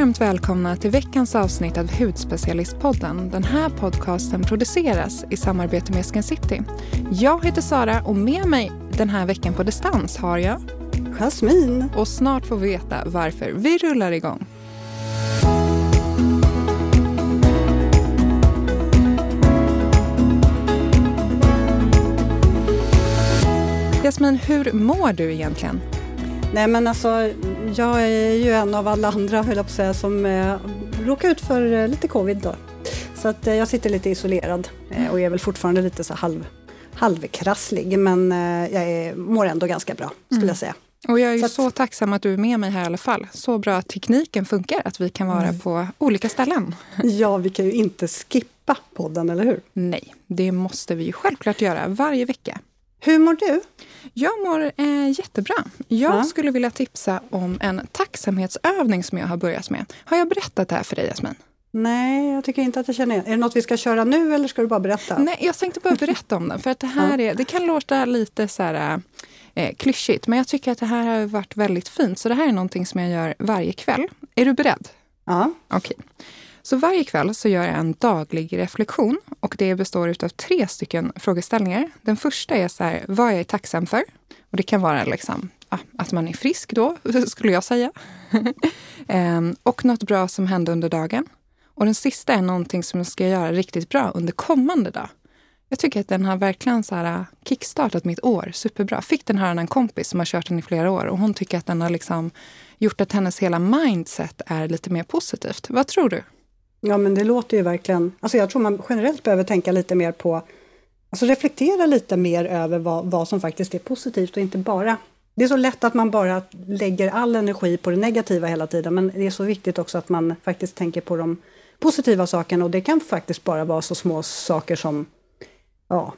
varmt välkomna till veckans avsnitt av Hudspecialistpodden. Den här podcasten produceras i samarbete med Skin City. Jag heter Sara och med mig den här veckan på distans har jag Jasmin. Och snart får vi veta varför. Vi rullar igång. Jasmin, hur mår du egentligen? Nej men alltså, jag är ju en av alla andra, höll jag på att säga, som eh, råkar ut för eh, lite covid då. Så att eh, jag sitter lite isolerad eh, och är väl fortfarande lite så halv, halvkrasslig, men eh, jag är, mår ändå ganska bra, skulle mm. jag säga. Och jag är så, att, så, tacksam att du är med mig här i alla fall. Så bra att tekniken funkar, att vi kan vara mm. på olika ställen. Ja, vi kan ju inte skippa podden, eller hur? Nej, det måste vi ju självklart göra varje vecka. Hur mår du? Jag mår eh, jättebra. Jag ja. skulle vilja tipsa om en tacksamhetsövning som jag har börjat med. Har jag berättat det här för dig, Jasmin? Nej, jag tycker inte att jag känner igen. Är det något vi ska köra nu eller ska du bara berätta? Nej, jag tänkte bara berätta om den. För att det här är, det kan låta lite så här, eh, klyschigt, men jag tycker att det här har varit väldigt fint. Så det här är någonting som jag gör varje kväll. Är du beredd? Ja. Okej. Okay. Så varje kväll så gör jag en daglig reflektion och det består av tre stycken frågeställningar. Den första är så här, vad jag är tacksam för. Och det kan vara liksom, att man är frisk då, skulle jag säga. Ehm, och något bra som hände under dagen. Och den sista är någonting som jag ska göra riktigt bra under kommande dag. Jag tycker att den har verkligen så här äh, kickstartat mitt år superbra. Fick den här av en kompis som har kört den i flera år och hon tycker att den har liksom gjort att hennes hela mindset är lite mer positivt. Vad tror du? Ja men det låter ju verkligen, alltså jag tror man generellt behöver tänka lite mer på, alltså reflektera lite mer över vad, vad som faktiskt är positivt och inte bara det är så lätt att man bara lägger all energi på det negativa hela tiden, men det är så viktigt också att man faktiskt tänker på de positiva sakerna och det kan faktiskt bara vara så små saker som ja,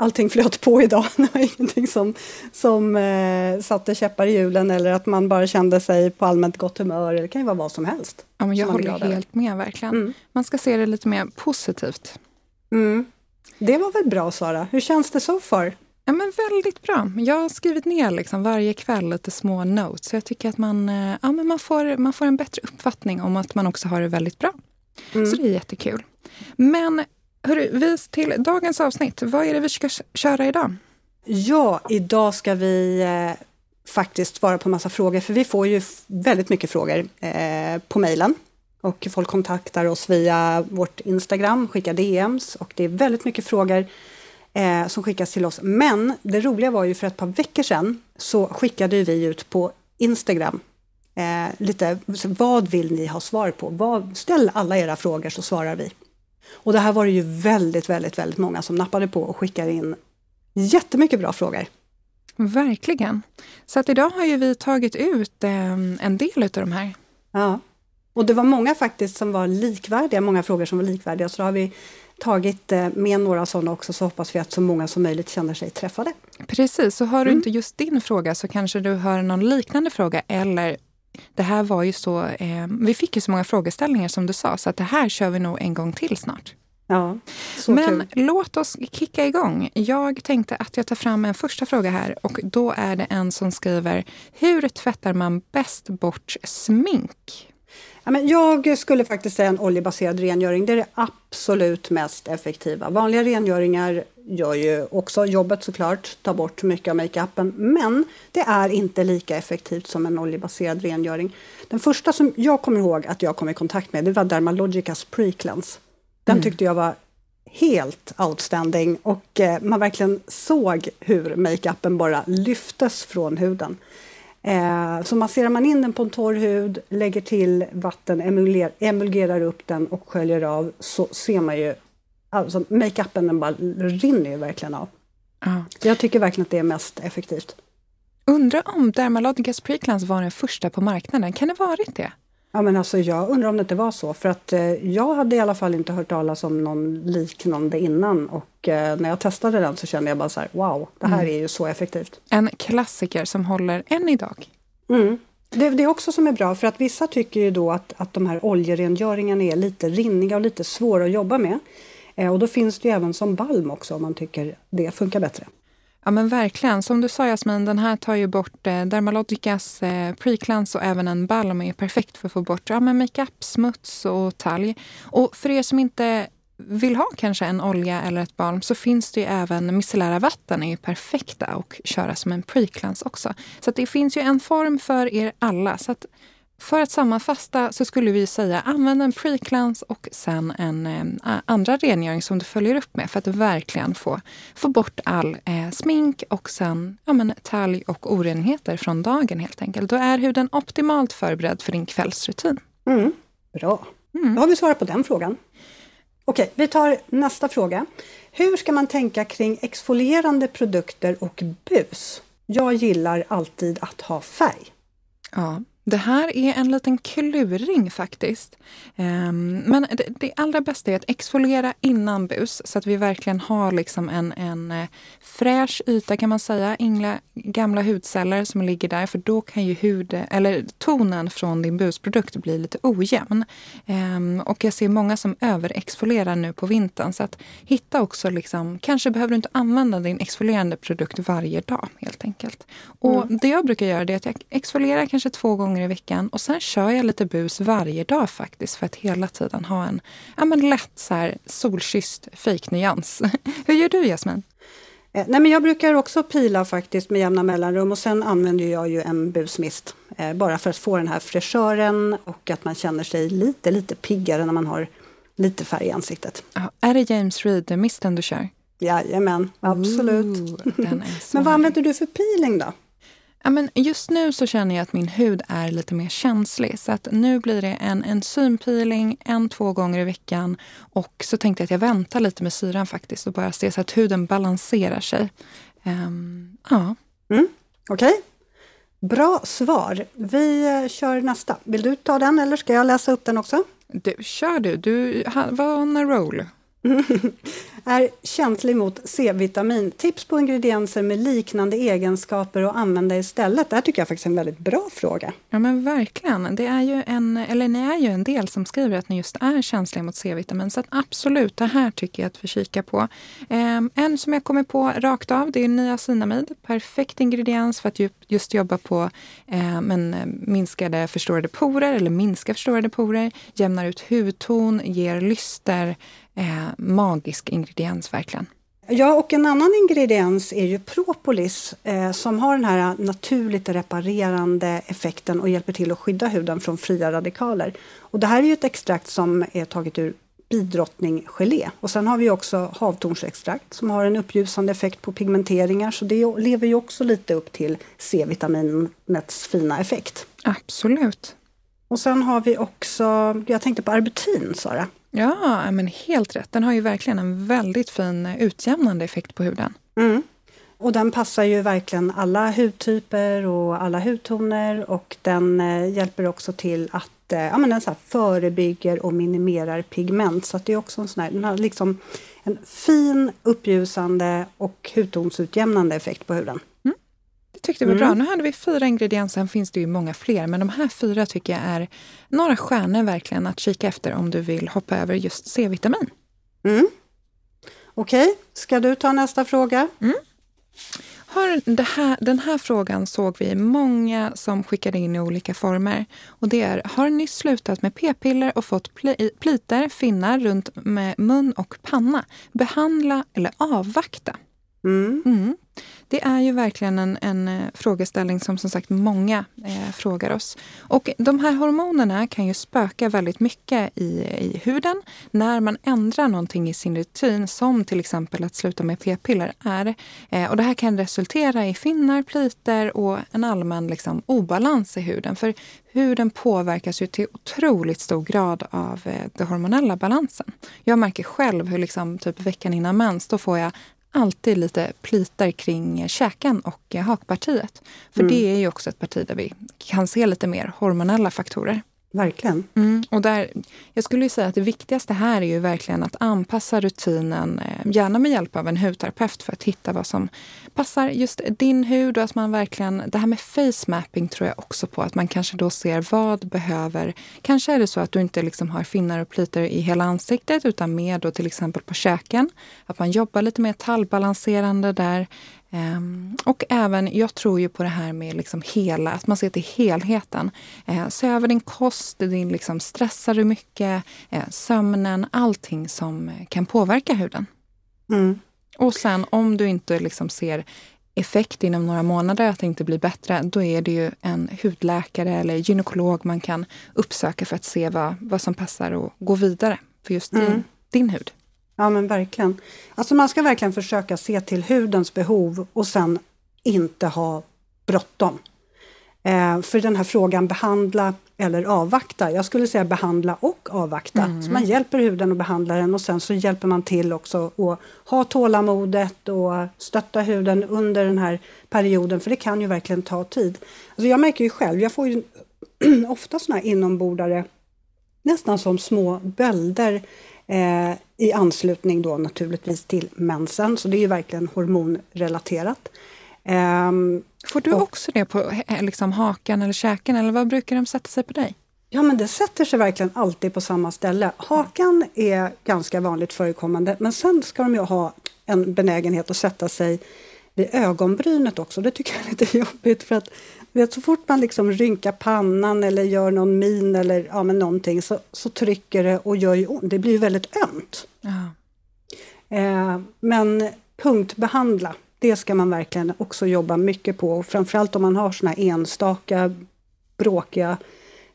allting flöt på idag. Det var ingenting som, som eh, satte käppar i hjulen eller att man bara kände sig på allmänt gott humör. Det kan ju vara vad som helst. Ja, men jag håller helt med, verkligen. Mm. Man ska se det lite mer positivt. Mm. Det var väl bra, Sara? Hur känns det så far? Ja, men väldigt bra. Jag har skrivit ner liksom varje kväll lite små notes. Så jag tycker att man, eh, ja, men man, får, man får en bättre uppfattning om att man också har det väldigt bra. Mm. Så det är jättekul. Men Hörru, vis till dagens avsnitt. Vad är det vi ska köra idag? Ja, idag ska vi eh, faktiskt svara på en massa frågor, för vi får ju väldigt mycket frågor eh, på mejlen. Och folk kontaktar oss via vårt Instagram, skickar DMs och det är väldigt mycket frågor eh, som skickas till oss. Men det roliga var ju för ett par veckor sedan så skickade vi ut på Instagram eh, lite, vad vill ni ha svar på? Vad, ställ alla era frågor så svarar vi. Och det här var det ju väldigt, väldigt, väldigt många som nappade på och skickade in jättemycket bra frågor. Verkligen. Så att idag har ju vi tagit ut eh, en del av de här. Ja, och det var många faktiskt som var likvärdiga, många frågor som var likvärdiga, så då har vi tagit eh, med några sådana också, så hoppas vi att så många som möjligt känner sig träffade. Precis, så har du mm. inte just din fråga så kanske du har någon liknande fråga eller det här var ju så, eh, vi fick ju så många frågeställningar som du sa, så att det här kör vi nog en gång till snart. Ja, Men kul. låt oss kicka igång. Jag tänkte att jag tar fram en första fråga här och då är det en som skriver, hur tvättar man bäst bort smink? Ja, men jag skulle faktiskt säga en oljebaserad rengöring. Det är det absolut mest effektiva. Vanliga rengöringar gör ju också jobbet såklart, tar bort mycket av makeupen. Men det är inte lika effektivt som en oljebaserad rengöring. Den första som jag kommer ihåg att jag kom i kontakt med, det var Dermalogicas Precleanse. Den mm. tyckte jag var helt outstanding och eh, man verkligen såg hur makeupen bara lyftes från huden. Eh, så masserar man in den på en torr hud, lägger till vatten, emulgerar, emulgerar upp den och sköljer av så ser man ju, alltså makeupen den bara rinner ju verkligen av. Ja. Jag tycker verkligen att det är mest effektivt. Undrar om Dermaloticas Preclans var den första på marknaden, kan det varit det? Ja, men alltså, jag undrar om det inte var så, för att eh, jag hade i alla fall inte hört talas om någon liknande innan och eh, när jag testade den så kände jag bara så här, wow, det här mm. är ju så effektivt. En klassiker som håller än idag. Mm. Det, det är också som är bra, för att vissa tycker ju då att, att de här oljerengöringarna är lite rinniga och lite svåra att jobba med. Eh, och då finns det ju även som balm också om man tycker det funkar bättre. Ja men verkligen. Som du sa Jasmin, den här tar ju bort eh, Dermalogicas eh, precleanse och även en balm är perfekt för att få bort ja, makeup, smuts och talg. Och för er som inte vill ha kanske en olja eller ett balm så finns det ju även micellära vatten är ju perfekta att köra som en precleanse också. Så det finns ju en form för er alla. Så att för att sammanfatta så skulle vi säga använd en precleanse och sen en eh, andra rengöring som du följer upp med för att verkligen få, få bort all eh, smink och sen ja, men, talg och orenheter från dagen helt enkelt. Då är huden optimalt förberedd för din kvällsrutin. Mm. Bra. Mm. Då har vi svarat på den frågan. Okej, vi tar nästa fråga. Hur ska man tänka kring exfolierande produkter och bus? Jag gillar alltid att ha färg. Ja, det här är en liten kluring faktiskt. Um, men det, allra bästa är att exfoliera innan bus så att vi verkligen har liksom en, en uh, fräsch yta kan man säga. Inga gamla hudceller som ligger där för då kan ju hud, eller tonen från din busprodukt bli lite ojämn. Um, och jag ser många som överexfolierar nu på vintern så att hitta också liksom, kanske behöver du inte använda din exfolierande produkt varje dag helt enkelt. Och mm. det jag brukar göra är att jag exfolierar kanske två gånger gånger i veckan. Och sen kör jag lite bus varje dag faktiskt för att hela tiden ha en ja, men lätt så här, solkysst fejknyans. Hur gör du Jasmin? Eh, nej, men jag brukar också pila faktiskt med jämna mellanrum och sen använder jag ju en busmist. Eh, bara för att få den här fräschören och att man känner sig lite, lite piggare när man har lite färg i ansiktet. Ja, är det James Reed-misten du kör? Jajamän, absolut. Ooh, men vad använder du för peeling då? Ja, men just nu så känner jag att min hud är lite mer känslig. Så att nu blir det en enzympeeling en, två gånger i veckan. Och så tänkte jag att jag väntar lite med syran faktiskt och bara ser så att huden balanserar sig. Um, ja. Mm, Okej. Okay. Bra svar. Vi eh, kör nästa. Vill du ta den eller ska jag läsa upp den också? Du, kör du. Du var on a roll. är känslig mot C-vitamin. Tips på ingredienser med liknande egenskaper att använda istället. Det här tycker jag faktiskt är en väldigt bra fråga. Ja men verkligen. Det är ju en, eller ni är ju en del som skriver att ni just är känsliga mot C-vitamin. Så absolut, det här tycker jag att vi kikar på. Um, en som jag kommer på rakt av, det är niacinamid. Perfekt ingrediens för att just jobba på eh, men, eh, minskade förstorade porer eller minska förstorade porer, jämnar ut hudton, ger lyster eh, magisk ingrediens verkligen. Ja, och en annan ingrediens är ju propolis eh, som har den här naturligt reparerande effekten och hjälper till att skydda huden från fria radikaler. Och det här är ju ett extrakt som är taget ur bidrottninggelé. Och sen har vi också havtornsextrakt som har en uppljusande effekt på pigmenteringar så det lever ju också lite upp till C-vitaminets fina effekt. Absolut. Och sen har vi också, jag tänkte på arbutin Sara. Ja, men helt rätt. Den har ju verkligen en väldigt fin eh, utjämnande effekt på huden. Mm. Och den passar ju verkligen alla hudtyper och alla hudtoner och den eh, hjälper också till att eh, ja, men den så förebygger och minimerar pigment. Så det är också en sån här, den har liksom en fin uppljusande och hudtonsutjämnande effekt på huden tyckte vi var mm. bra. Nu hade vi fyra ingredienser, sen finns det ju många fler. Men de här fyra tycker jag är några stjärnor verkligen att kika efter om du vill hoppa över just C-vitamin. Mm. Okej, okay. ska du ta nästa fråga? Mm. Har det här, den här frågan såg vi många som skickade in i olika former. Och det är, har ni slutat med p-piller och fått pli, pliter, finnar runt med mun och panna? Behandla eller avvakta? Mm. Mm. Det är ju verkligen en, en eh, frågeställning som som sagt många eh, frågar oss. Och de här hormonerna kan ju spöka väldigt mycket i, i huden när man ändrar någonting i sin rutin som till exempel att sluta med p-piller är. Eh, och det här kan resultera i finnar, pliter och en allmän liksom, obalans i huden. För huden påverkas ju till otroligt stor grad av eh, den hormonella balansen. Jag märker själv hur liksom, typ veckan innan mens, då får jag alltid lite plitar kring käken och hakpartiet. För mm. det är ju också ett parti där vi kan se lite mer hormonella faktorer. Verkligen. Mm, och där, jag skulle säga att det viktigaste här är ju verkligen att anpassa rutinen, eh, gärna med hjälp av en hudterapeut för att hitta vad som passar just din hud och att man verkligen, det här med face mapping tror jag också på, att man kanske då ser vad behöver, kanske är det så att du inte liksom har finnar och plitor i hela ansiktet utan mer då till exempel på käken. Att man jobbar lite mer tallbalanserande där Um, och även, jag tror ju på det här med liksom hela, att man ser till helheten. Uh, se över din kost, din liksom, stressar du mycket, uh, sömnen, allting som kan påverka huden. Mm. Och sen om du inte liksom ser effekt inom några månader, att det inte blir bättre, då är det ju en hudläkare eller gynekolog man kan uppsöka för att se vad, vad som passar och gå vidare för just mm. din, din hud. Ja men verkligen. Alltså man ska verkligen försöka se till hudens behov och sen inte ha bråttom. Eh, för den här frågan behandla eller avvakta. Jag skulle säga behandla och avvakta. Mm. Så man hjälper huden och behandlar den och sen så hjälper man till också att ha tålamodet och stötta huden under den här perioden, för det kan ju verkligen ta tid. Alltså jag märker ju själv, jag får ju ofta såna här inombordare, nästan som små bölder eh, i anslutning då naturligtvis till mensen, så det är ju verkligen hormonrelaterat. Um, Får du och, också det på liksom, hakan eller käken eller vad brukar de sätta sig på dig? Ja, men det sätter sig verkligen alltid på samma ställe. Hakan är ganska vanligt förekommande, men sen ska de ju ha en benägenhet att sätta sig vid ögonbrynet också. Det tycker jag är lite jobbigt för att vet, så fort man liksom rynkar pannan eller gör någon min eller ja, men någonting så, så trycker det och gör ju ont. Det blir ju väldigt ömt. Eh, men punktbehandla det ska man verkligen också jobba mycket på. Och framförallt om man har såna enstaka bråkiga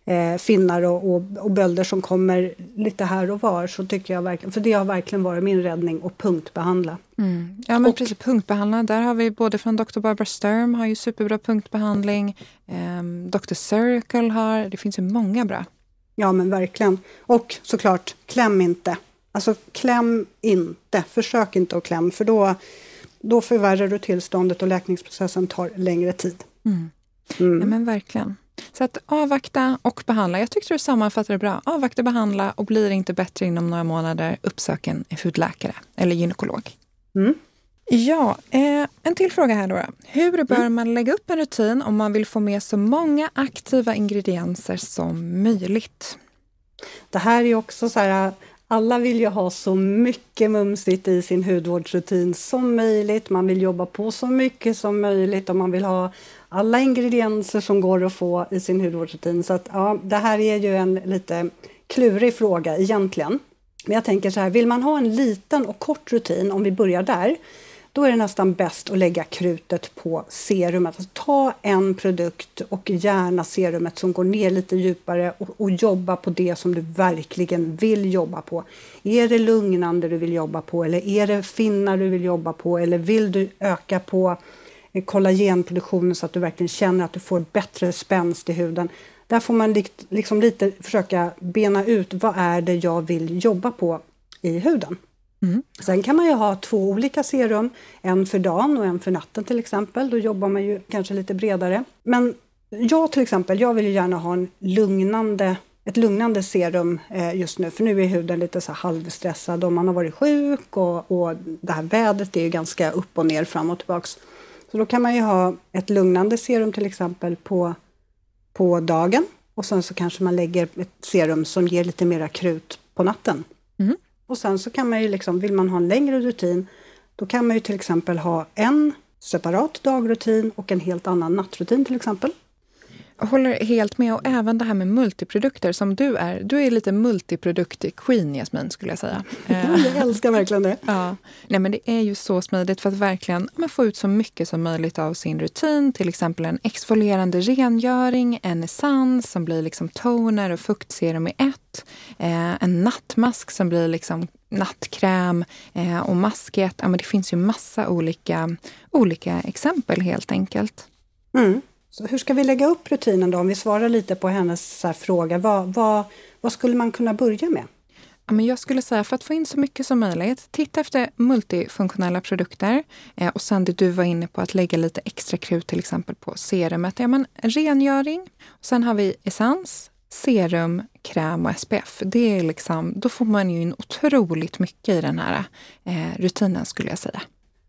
eh, finnar och, och, och bölder som kommer lite här och var. Så tycker jag verkligen, för det har verkligen varit min räddning att punktbehandla. Mm. Ja men och, precis, punktbehandla. Där har vi både från Dr. Barbara Sturm har ju superbra punktbehandling. Eh, Dr. Circle har, det finns ju många bra. Ja men verkligen. Och såklart, kläm inte. Alltså kläm inte, försök inte att kläm för då då förvärrar du tillståndet och läkningsprocessen tar längre tid. Mm. Mm. Ja, men verkligen. Så att avvakta och behandla. Jag tyckte du sammanfattade det bra. Avvakta, behandla och blir det inte bättre inom några månader, uppsök en hudläkare eller gynekolog. Mm. Ja, eh, en till fråga här då. Hur bör mm. man lägga upp en rutin om man vill få med så många aktiva ingredienser som möjligt? Det här är också så här, alla vill ju ha så mycket mumsigt i sin hudvårdsrutin som möjligt. Man vill jobba på så mycket som möjligt och man vill ha alla ingredienser som går att få i sin hudvårdsrutin. Så att, ja, det här är ju en lite klurig fråga egentligen. Men jag tänker så här, vill man ha en liten och kort rutin, om vi börjar där, då är det nästan bäst att lägga krutet på serumet. Alltså ta en produkt och gärna serumet som går ner lite djupare och, och, jobba på det som du verkligen vill jobba på. Är det lugnande du vill jobba på eller är det finnar du vill jobba på eller vill du öka på kollagenproduktionen så att du verkligen känner att du får bättre spänst i huden. Där får man liksom lite försöka bena ut vad är det jag vill jobba på i huden. Mm. Sen kan man ju ha två olika serum, en för dagen och en för natten till exempel. Då jobbar man ju kanske lite bredare. Men jag till exempel, jag vill gärna ha en lugnande, ett lugnande serum eh, just nu, för nu är huden lite så halvstressad och man har varit sjuk och, och det här vädret är ju ganska upp och ner, fram och tillbaks. Så då kan man ju ha ett lugnande serum till exempel på, på dagen och sen så kanske man lägger ett serum som ger lite mera krut på natten. Mm. Och sen så kan man ju liksom, vill man ha en längre rutin, då kan man ju till exempel ha en separat dagrutin och en helt annan nattrutin till exempel. Håller helt med. Och även det här med multiprodukter som du är. Du är lite multiprodukt-queen, Jasmin, skulle jag säga. jag älskar verkligen det. Ja. Nej, men det är ju så smidigt för att verkligen men, få ut så mycket som möjligt av sin rutin. Till exempel en exfolierande rengöring, en essens som blir liksom toner och fuktserum i ett. Eh, en nattmask som blir liksom nattkräm eh, och masket. Ja, men det finns ju massa olika, olika exempel helt enkelt. Mm. Så hur ska vi lägga upp rutinen då? Om vi svarar lite på hennes fråga. Vad, vad, vad skulle man kunna börja med? Ja, men jag skulle säga för att få in så mycket som möjligt, titta efter multifunktionella produkter eh, och sen det du var inne på att lägga lite extra krut till exempel på serumet. Ja, men rengöring, och sen har vi essens, serum, kräm och SPF. Det är liksom, då får man ju in otroligt mycket i den här eh, rutinen skulle jag säga.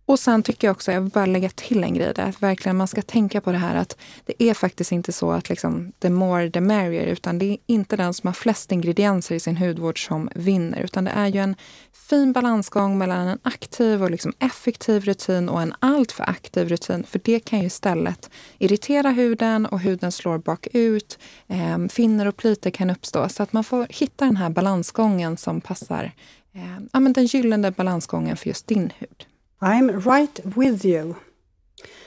Och sen tycker jag också, jag vill bara lägga till en grej där, att verkligen man ska tänka på det här att det är faktiskt inte så att liksom the more the merrier, utan det är inte den som har flest ingredienser i sin hudvård som vinner, utan det är ju en fin balansgång mellan en aktiv och liksom effektiv rutin och en alltför aktiv rutin. För det kan ju istället irritera huden och huden slår bakut. Eh, finner och pliter kan uppstå. Så att man får hitta den här balansgången som passar, eh, ja, men den gyllene balansgången för just din hud. I'm right with you.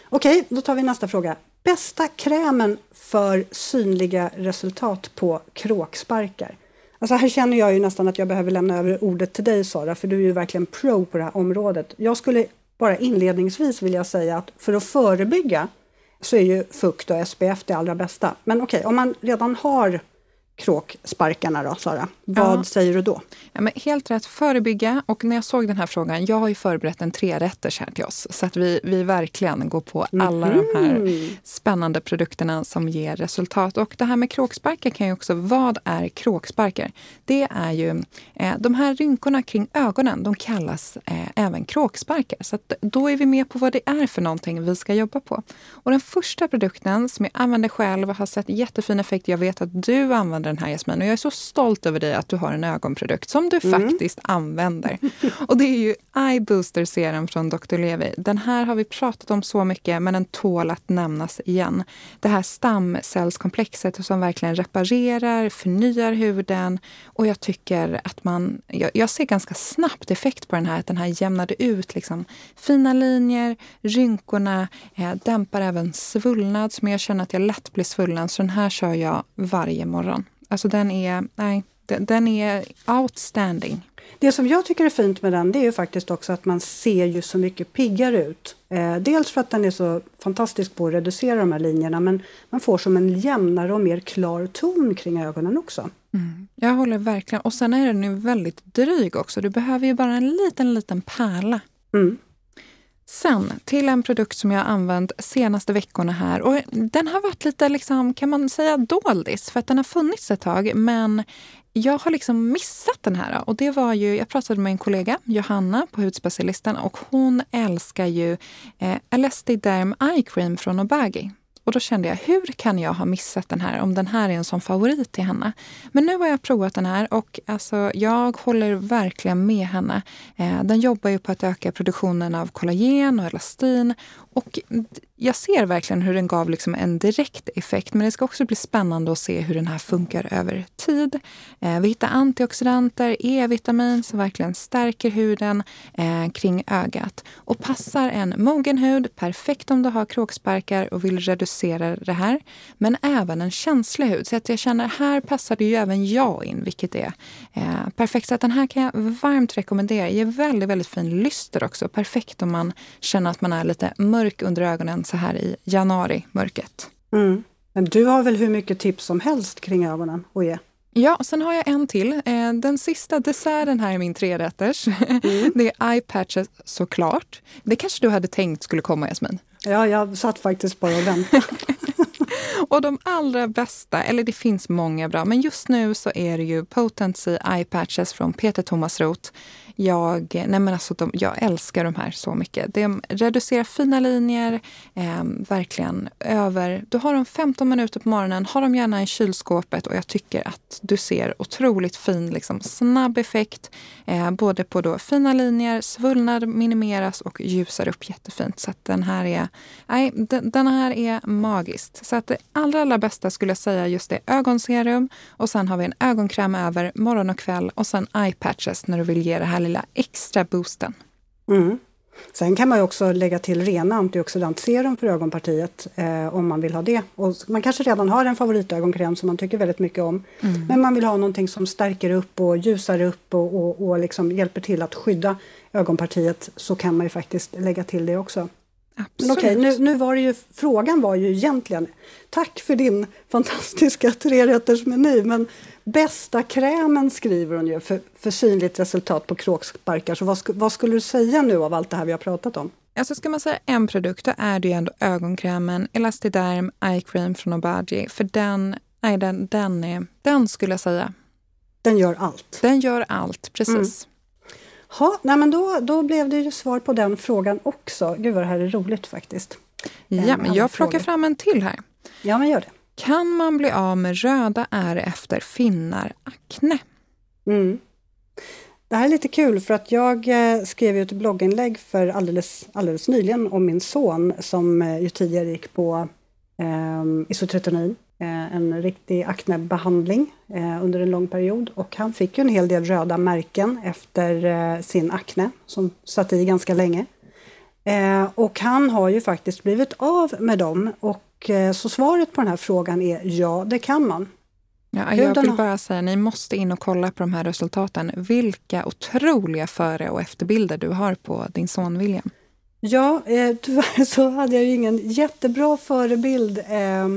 Okej, då tar vi nästa fråga. Bästa krämen för synliga resultat på kråksparkar? Alltså här känner jag ju nästan att jag behöver lämna över ordet till dig Sara, för du är ju verkligen pro på det här området. Jag skulle bara inledningsvis vilja säga att för att förebygga så är ju fukt och SPF det allra bästa. Men okej, om man redan har kråksparkarna då, Sara? Vad ja. säger du då? Ja, men helt rätt, förebygga. Och när jag såg den här frågan, jag har ju förberett en trerätters här till oss. Så att vi, vi verkligen går på alla mm. de här mhm. spännande produkterna som ger resultat. Och det här med kråksparkar kan ju också, vad är kråksparkar? Det är ju, eh, de här rynkorna kring ögonen, de kallas eh, även kråksparkar. Så att då är vi med på vad det är för någonting vi ska jobba på. Och den första produkten som jag använder själv har sett jättefin effekt. Jag vet att du använder den här Jasmin och jag är så stolt över dig att du har en ögonprodukt som du mm. faktiskt använder. Och det är ju Eye Booster Serum från Dr. Levi. Den här har vi pratat om så mycket men den tål att nämnas igen. Det här stamcellskomplexet som verkligen reparerar, förnyar huden och jag tycker att man, jag, jag ser ganska snabbt effekt på den här, att den här jämnade ut liksom fina linjer, rynkorna, eh, dämpar även svullnad som jag känner att jag lätt blir svullen så den här kör jag varje morgon. Alltså den är, nej, den, den är outstanding. Det som jag tycker är fint med den det är ju faktiskt också att man ser ju så mycket piggare ut. Eh, dels för att den är så fantastisk på att reducera de här linjerna men man får som en jämnare och mer klar ton kring ögonen också. Mm. Jag håller verkligen. Och sen är den ju väldigt dryg också. Du behöver ju bara en liten, liten pärla. Mm. Sen till en produkt som jag har använt senaste veckorna här. Och den har varit lite, liksom, kan man säga, doldis för att den har funnits ett tag. Men jag har liksom missat den här. Och det var ju, jag pratade med en kollega, Johanna på Hudspecialisten och hon älskar ju eh, Derm Eye Cream från Obagi. Och då kände jag, hur kan jag ha missat den här om den här är en sån favorit till henne? Men nu har jag provat den här och alltså, jag håller verkligen med henne. Eh, den jobbar ju på att öka produktionen av kollagen och elastin och jag ser verkligen hur den gav liksom en direkt effekt. Men det ska också bli spännande att se hur den här funkar över tid. Eh, vi hittar antioxidanter, E-vitamin som verkligen stärker huden eh, kring ögat. Och passar en mogen hud, perfekt om du har kråksparkar och vill reducera det här. Men även en känslig hud. Så att jag känner här passade ju även jag in, vilket är eh, perfekt. Så att den här kan jag varmt rekommendera. Ger väldigt, väldigt fin lyster också. Perfekt om man känner att man är lite mörk mörk under ögonen så här i januari-mörkret. Mm. Men du har väl hur mycket tips som helst kring ögonen att ge? Ja, sen har jag en till. Eh, den sista desserten här i min trerätters. Mm. Det är eye patches såklart. Det kanske du hade tänkt skulle komma Jasmin? Ja, jag satt faktiskt bara och väntade. och de allra bästa, eller det finns många bra, men just nu så är det ju Potency Eye Patches från Peter Thomas Roth. Jag, nej men alltså de, jag älskar de här så mycket. De reducerar fina linjer, eh, verkligen över... Du har dem 15 minuter på morgonen, har dem gärna i kylskåpet och jag tycker att du ser otroligt fin, liksom, snabb effekt. Eh, både på då fina linjer, svullnad minimeras och ljusar upp jättefint. Så att den här är, nej, den, den här är magiskt. Så att det allra, allra bästa skulle jag säga just det ögonserum och sen har vi en ögonkräm över morgon och kväll och sen eye patches när du vill ge det här lilla extra boosten. Mm. Sen kan man ju också lägga till rena antioxidantserum för ögonpartiet eh, om man vill ha det. Och man kanske redan har en favoritögonkräm som man tycker väldigt mycket om. Mm. Men man vill ha någonting som stärker upp och ljusar upp och, och, och liksom hjälper till att skydda ögonpartiet så kan man ju faktiskt lägga till det också. Absolut. Men okej, nu, nu var det ju, frågan var ju egentligen, tack för din fantastiska trerättersmeny, men bästa krämen skriver hon ju för, för synligt resultat på kråksparkar. Så vad, vad, skulle du säga nu av allt det här vi har pratat om? Alltså ska man säga en produkt, då är det ju ändå ögonkrämen Elastiderm Eye Cream från Obagi. För den, nej, den, den, är, den skulle jag säga. Den gör allt? Den gör allt, precis. Mm. Ha, nej men då, då blev det ju svar på den frågan också. Gud vad det här är roligt faktiskt. Ja, men jag plockar fram en till här. Ja, men gör det. Kan man bli av med röda ärr efter finnar akne? Mm. Det här är lite kul för att jag eh, skrev ett blogginlägg för alldeles, alldeles nyligen om min son som eh, ju tidigare gick på eh, isotretinoin, en riktig aknebehandling eh, under en lång period. Och han fick ju en hel del röda märken efter eh, sin akne som satt i ganska länge. Eh, och han har ju faktiskt blivit av med dem och så svaret på den här frågan är ja, det kan man. Ja, jag vill bara säga, ni måste in och kolla på de här resultaten. Vilka otroliga före och efterbilder du har på din son William. Ja, eh, tyvärr så hade jag ju ingen jättebra förebild eh,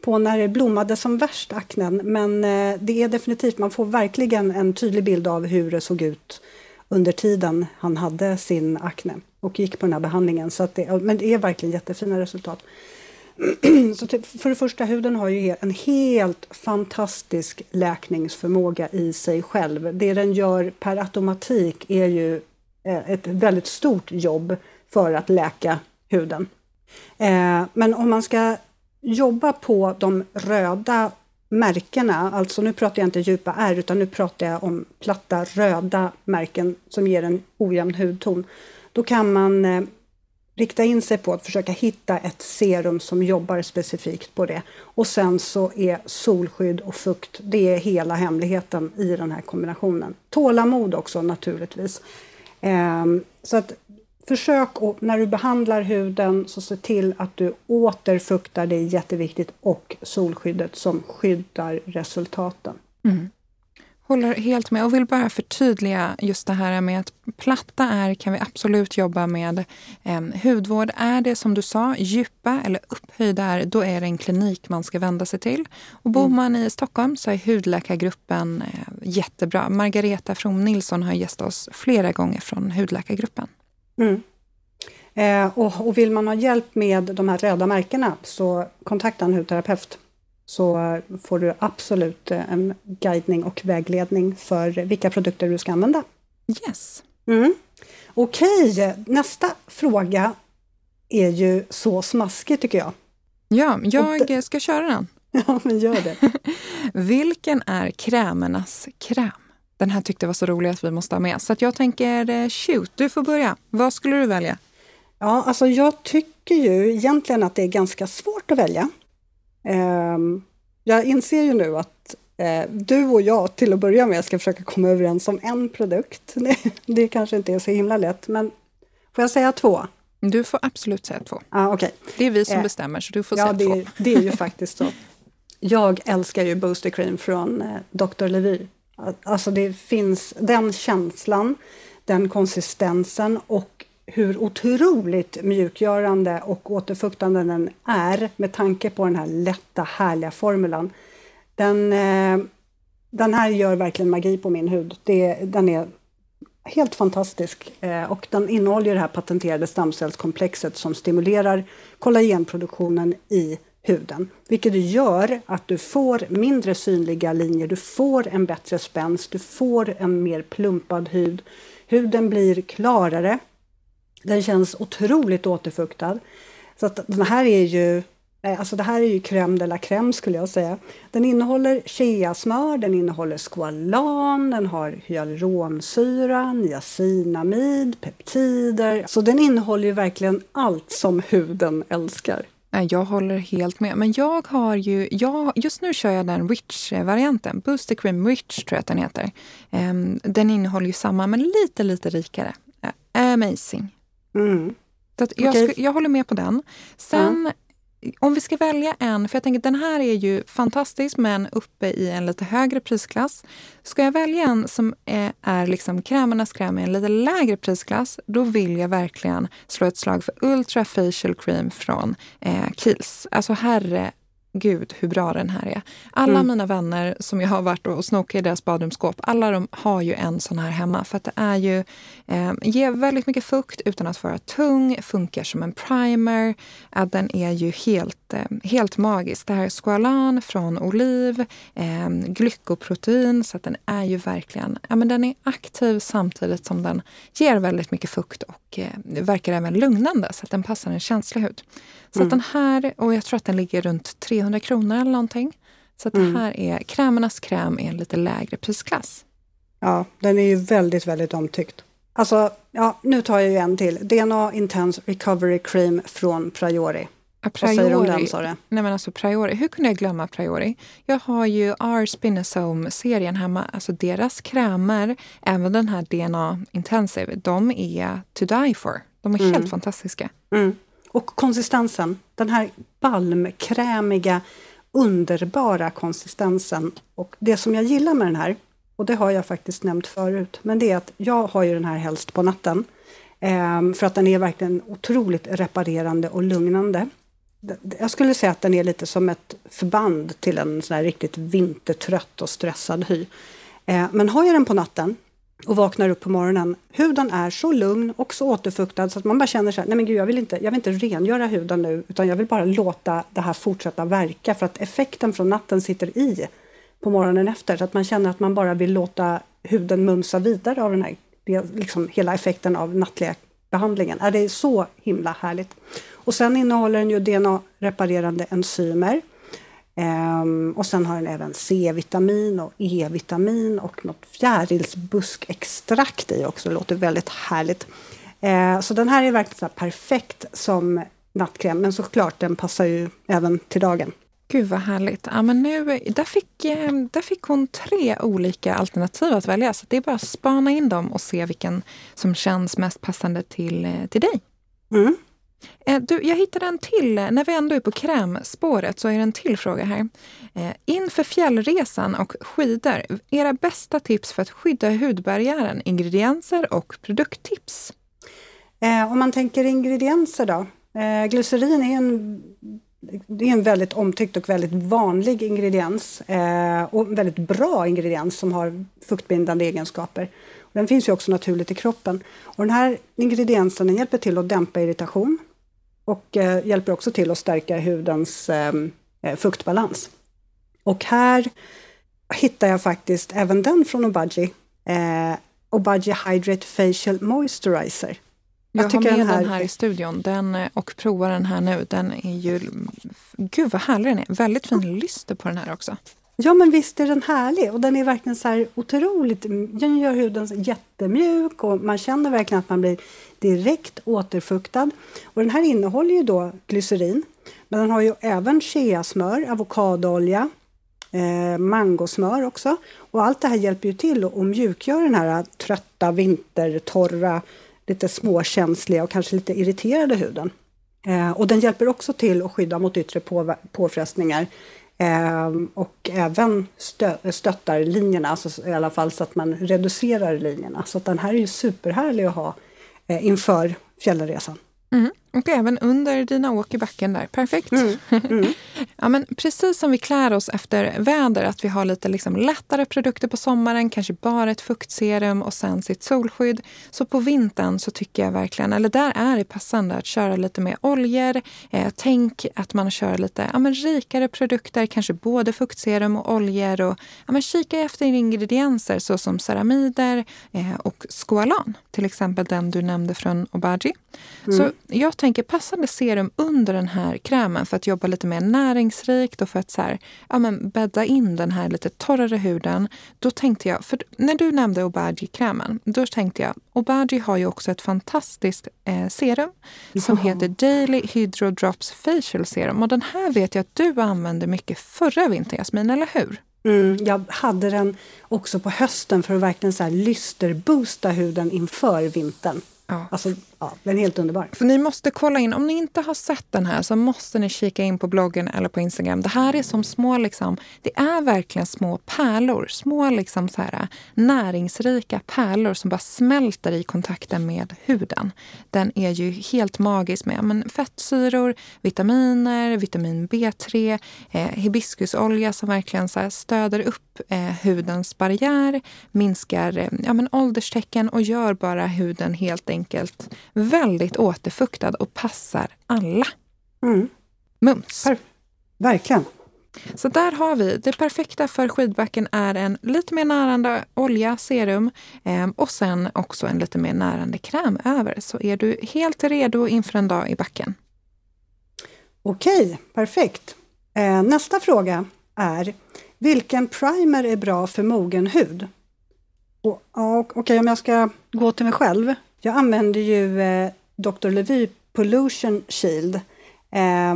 på när det blommade som värst, aknen. Men eh, det är definitivt, man får verkligen en tydlig bild av hur det såg ut under tiden han hade sin akne och gick på den här behandlingen. Så det, men det är verkligen jättefina resultat. Så för det första, huden har ju en helt fantastisk läkningsförmåga i sig själv. Det den gör per automatik är ju eh, ett väldigt stort jobb för att läka huden. Eh, men om man ska jobba på de röda märkena, alltså nu pratar jag inte djupa ärr utan nu pratar jag om platta röda märken som ger en ojämn hudton. Då kan man eh, rikta in sig på att försöka hitta ett serum som jobbar specifikt på det. Och sen så är solskydd och fukt, det är hela hemligheten i den här kombinationen. Tålamod också naturligtvis. Eh, så att försök och när du behandlar huden så se till att du återfuktar, det är jätteviktigt, och solskyddet som skyddar resultaten. Mm. Håller helt med och vill bara förtydliga just det här med att platta är kan vi absolut jobba med. Eh, hudvård, är det som du sa djupa eller upphöjda är, då är det en klinik man ska vända sig till. Och bor mm. man i Stockholm så är hudläkargruppen eh, jättebra. Margareta From Nilsson har gästat oss flera gånger från hudläkargruppen. Mm. Eh, och, och, vill man ha hjälp med de här röda märkena så kontakta en hudterapeut så får du absolut eh, en guidning och vägledning för vilka produkter du ska använda. Yes. Mm. Okej, nästa fråga är ju så smaskig tycker jag. Ja, jag ska köra den. Ja, men gör det. Vilken är krämernas kräm? Den här tyckte jag var så rolig att vi måste ha med. Så jag tänker, eh, shoot, du får börja. Vad skulle du välja? Ja, alltså jag tycker ju egentligen att det är ganska svårt att välja. Um, jag inser ju nu att uh, du och jag till att börja med ska försöka komma överens om en produkt. Det, kanske inte är så himla lätt, men får jag säga två? Du får absolut säga två. Ah, okay. Det är vi som uh, bestämmer, så du får ja, säga det, två. det är ju faktiskt så. Jag älskar ju Booster Cream från Dr. Levy. Alltså det finns den känslan, den konsistensen och hur otroligt mjukgörande och återfuktande den är med tanke på den här lätta, härliga formulan. Den, eh, den här gör verkligen magi på min hud. Det, den är helt fantastisk eh, och den innehåller det här patenterade stamcellskomplexet som stimulerar kollagenproduktionen i huden, vilket gör att du får mindre synliga linjer, du får en bättre spänst, du får en mer plumpad hud. Huden blir klarare, den känns otroligt återfuktad. Så att den här är ju eh, Alltså det här är ju crème de la crème skulle jag säga. Den innehåller cheasmör, den innehåller squalan, den har hyaluronsyra, niacinamid, peptider. Så den innehåller ju verkligen allt som huden älskar. Jag håller helt med. Men jag har ju, jag, just nu kör jag den Rich-varianten. Booster Cream Rich tror jag att den heter. Ehm, den innehåller ju samma men lite, lite rikare. Amazing. Mm. Så jag, okay. jag håller med på den. Sen ja om vi ska välja en, för jag tänker den här är ju fantastisk men uppe i en lite högre prisklass. Ska jag välja en som är, är liksom krämernas kräm i en lite lägre prisklass, då vill jag verkligen slå ett slag för Ultra Facial Cream från eh, Kiehl's. Alltså herre gud hur bra den här är. Alla mm. mina vänner som jag har varit och snokat i deras badrumsskåp, alla de har ju en sån här hemma. För att det är ju, eh, ger väldigt mycket fukt utan att vara tung, funkar som en primer. Eh, den är ju helt, eh, helt magisk. Det här är squalan från oliv, eh, glykoprotein, så att den är ju verkligen, ja men den är aktiv samtidigt som den ger väldigt mycket fukt och eh, verkar även lugnande så att den passar en känslig hud. Så mm. den här, och jag tror att den ligger runt 300 kronor eller någonting. Så att mm. det här är krämernas kräm i en lite lägre prisklass. Ja, den är ju väldigt, väldigt omtyckt. Alltså, ja, nu tar jag ju en till. DNA Intense Recovery Cream från Priori. A priori. Vad säger du om den sa du? Nej men alltså Priori, hur kunde jag glömma Priori? Jag har ju R Spinosome-serien hemma, alltså deras krämer, även den här DNA Intensive, de är to die for. De är mm. helt fantastiska. Mm. Och konsistensen, den här balmkrämiga, underbara konsistensen. Och det som jag gillar med den här, och det har jag faktiskt nämnt förut, men det är att jag har ju den här helst på natten. Ehm, för att den är verkligen otroligt reparerande och lugnande. Jag skulle säga att den är lite som ett förband till en sån här riktigt vintertrött och stressad hy. Ehm, men har jag den på natten och vaknar upp på morgonen. Huden är så lugn och så återfuktad så att man bara känner så här, nej men gud jag vill inte, jag vill inte rengöra huden nu utan jag vill bara låta det här fortsätta verka för att effekten från natten sitter i på morgonen efter så att man känner att man bara vill låta huden mumsa vidare av den här, liksom hela effekten av nattliga behandlingen. det är så himla härligt. Och sen innehåller den ju DNA-reparerande enzymer Um, och sen har den även C-vitamin och E-vitamin och något fjärilsbuskextrakt i också. Det låter väldigt härligt. Uh, så den här är verkligen perfekt som nattkräm, men såklart den passar ju även till dagen. Gud vad härligt. Ja, men nu, där, fick, eh, där fick hon tre olika alternativ att välja. Så det är bara att spana in dem och se vilken som känns mest passande till, eh, till dig. Mm. Eh, du, jag hittade en till, när vi ändå är på krämspåret så är det en till fråga här. Eh, inför fjällresan och skidor, era bästa tips för att skydda hudbarriären, ingredienser och produkttips? Eh, om man tänker ingredienser då. Glycerin är en, det är en väldigt omtyckt och väldigt vanlig ingrediens och en väldigt bra ingrediens som har fuktbindande egenskaper. Den finns ju också naturligt i kroppen. Och den här ingrediensen den hjälper till att dämpa irritation, och eh, hjälper också till att stärka hudens ehm, eh, fuktbalans. Och här hittar jag faktiskt även den från Obagi. Eh, Obagi Hydrate Facial Moisturizer. Jag, jag har med den här... den här i studion den, och provar den här nu. Den är ju... Gud vad härlig den är! Väldigt fin lyster på den här också. Ja men visst är den härlig och den är verkligen så här otroligt, den gör huden jättemjuk och man känner verkligen att man blir direkt återfuktad. Och den här innehåller ju då glycerin, men den har ju även cheasmör, avokadoolja, eh, mangosmör också. Och allt det här hjälper ju till att mjukgöra den här trötta, vintertorra, lite småkänsliga och kanske lite irriterade huden. Eh, och den hjälper också till att skydda mot yttre på, påfrestningar Ehm, och även stö, stöttar linjerna, alltså i alla fall så att man reducerar linjerna. Så att den här är ju superhärlig att ha eh, inför fjällresan. Mm. Och även under dina åk i backen där. Perfekt. Mm. Mm. ja, men precis som vi klär oss efter väder, att vi har lite liksom lättare produkter på sommaren, kanske bara ett fuktserum och sen sitt solskydd. Så på vintern så tycker jag verkligen, eller där är det passande att köra lite mer oljor. Eh, tänk att man kör lite ja, men rikare produkter, kanske både fuktserum och oljor. Och, ja, men kika efter ingredienser såsom ceramider eh, och squalan. Till exempel den du nämnde från Obagi. Mm. Så jag tänker passande serum under den här krämen för att jobba lite mer näringsrikt och för att så här, ja, men bädda in den här lite torrare huden. Då tänkte jag, för när du nämnde Obagi-krämen, då tänkte jag, Obagi har ju också ett fantastiskt eh, serum som oh. heter Daily Hydro Drops Facial Serum. Och den här vet jag att du använde mycket förra vintern, Jasmin, eller hur? Mm, jag hade den också på hösten för att verkligen så här lysterboosta huden inför vintern. Ja. Alltså ja, den är helt underbar. För ni måste kolla in, om ni inte har sett den här så måste ni kika in på bloggen eller på Instagram. Det här är som små, liksom, det är verkligen små pärlor. Små liksom så här, näringsrika pärlor som bara smälter i kontakten med huden. Den är ju helt magisk med men, fettsyror, vitaminer, vitamin B3, eh, hibiskusolja som verkligen så stöder upp eh, hudens barriär, minskar eh, ja, men ålderstecken och gör bara huden helt enkelt väldigt återfuktad och passar alla. Mm. Mums. Per verkligen. Så där har vi. Det perfekta för skidbacken är en lite mer närande olja, serum eh, och sen också en lite mer närande kräm över. Så är du helt redo inför en dag i backen. Okej, perfekt. Eh, nästa fråga är vilken primer är bra för mogen hud? Och, Okej, okay, om jag ska gå till mig själv. Jag använder ju eh, Dr. Levy Pollution Shield. Eh,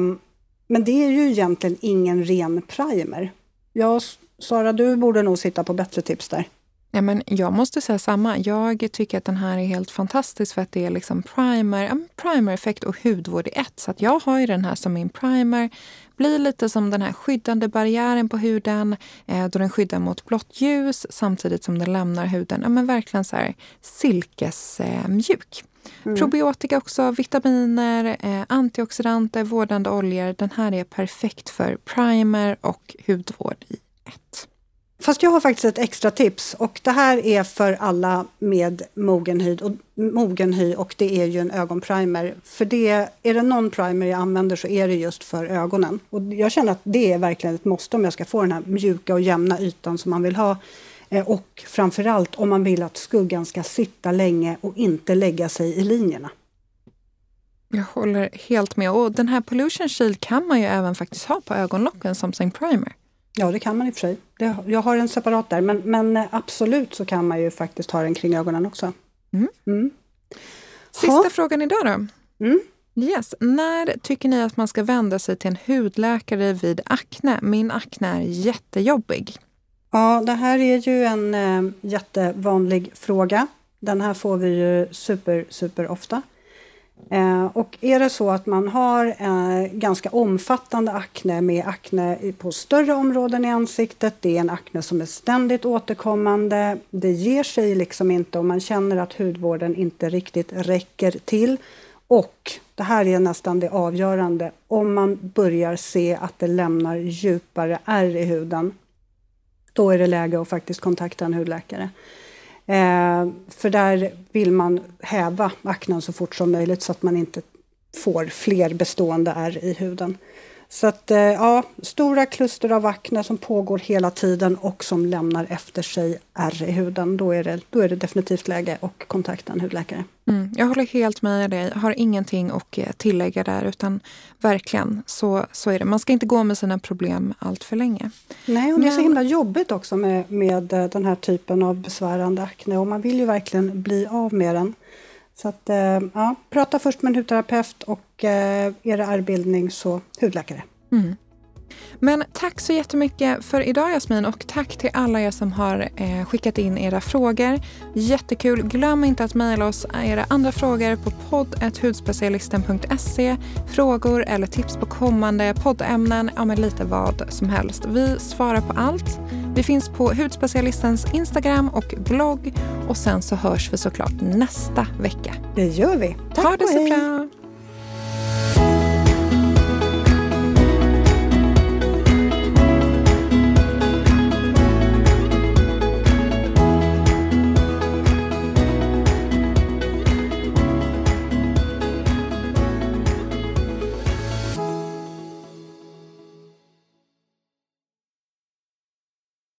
men det är ju egentligen ingen ren primer. Ja, Sara, du borde nog sitta på bättre tips där. Ja, men jag måste säga samma. Jag tycker att den här är helt fantastisk för att det är liksom primer, primer-effekt och hudvård i ett. Så att jag har ju den här som min primer. Blir lite som den här skyddande barriären på huden eh, då den skyddar mot blått ljus samtidigt som den lämnar huden ja, men verkligen så här silkesmjuk. Eh, mm. Probiotika också, vitaminer, eh, antioxidanter, vårdande oljor. Den här är perfekt för primer och hudvård i ett. Fast jag har faktiskt ett extra tips och det här är för alla med mogen hy och, mogen hy och det är ju en ögonprimer. För det, är det någon primer jag använder så är det just för ögonen. Och jag känner att det är verkligen ett måste om jag ska få den här mjuka och jämna ytan som man vill ha. Eh, och framförallt om man vill att skuggan ska sitta länge och inte lägga sig i linjerna. Jag håller helt med. Och den här Pollution Shield kan man ju även faktiskt ha på ögonlocken som sin primer. Ja, det kan man i och för sig. Det, jag har en separat där, men, men absolut så kan man ju faktiskt ha den kring ögonen också. Mm. Mm. Sista ha. frågan idag då. Mm. Yes. När tycker ni att man ska vända sig till en hudläkare vid akne? Min akne är jättejobbig. Ja, det här är ju en eh, jättevanlig fråga. Den här får vi ju super, super ofta. Eh, och är det så att man har eh, ganska omfattande akne med akne på större områden i ansiktet, det är en akne som är ständigt återkommande, det ger sig liksom inte och man känner att hudvården inte riktigt räcker till. Och det här är nästan det avgörande, om man börjar se att det lämnar djupare ärr i huden, då är det läge att faktiskt kontakta en hudläkare. Eh, för där vill man häva aknen så fort som möjligt så att man inte får fler bestående ärr i huden. Så att eh, ja, stora kluster av akne som pågår hela tiden och som lämnar efter sig ärr i huden. Då är det, då är det definitivt läge att kontakta en hudläkare. Mm, jag håller helt med dig. Jag har ingenting att eh, tillägga där utan verkligen så, så är det. Man ska inte gå med sina problem allt för länge. Nej, och det är så himla jobbigt också med, med eh, den här typen av besvärande akne och man vill ju verkligen bli av med den. Så att, eh, ja, prata först med en hudterapeut och eh, är det ärrbildning så hudläkare. Mm. Men tack så jättemycket för idag Jasmin och tack till alla er som har eh, skickat in era frågor. Jättekul. Glöm inte att mejla oss era andra frågor på podd.hudspecialisten.se. Frågor eller tips på kommande poddämnen, ja men lite vad som helst. Vi svarar på allt. Vi finns på Hudspecialistens Instagram och blogg och sen så hörs vi såklart nästa vecka. Det gör vi. Tack ha det så bra.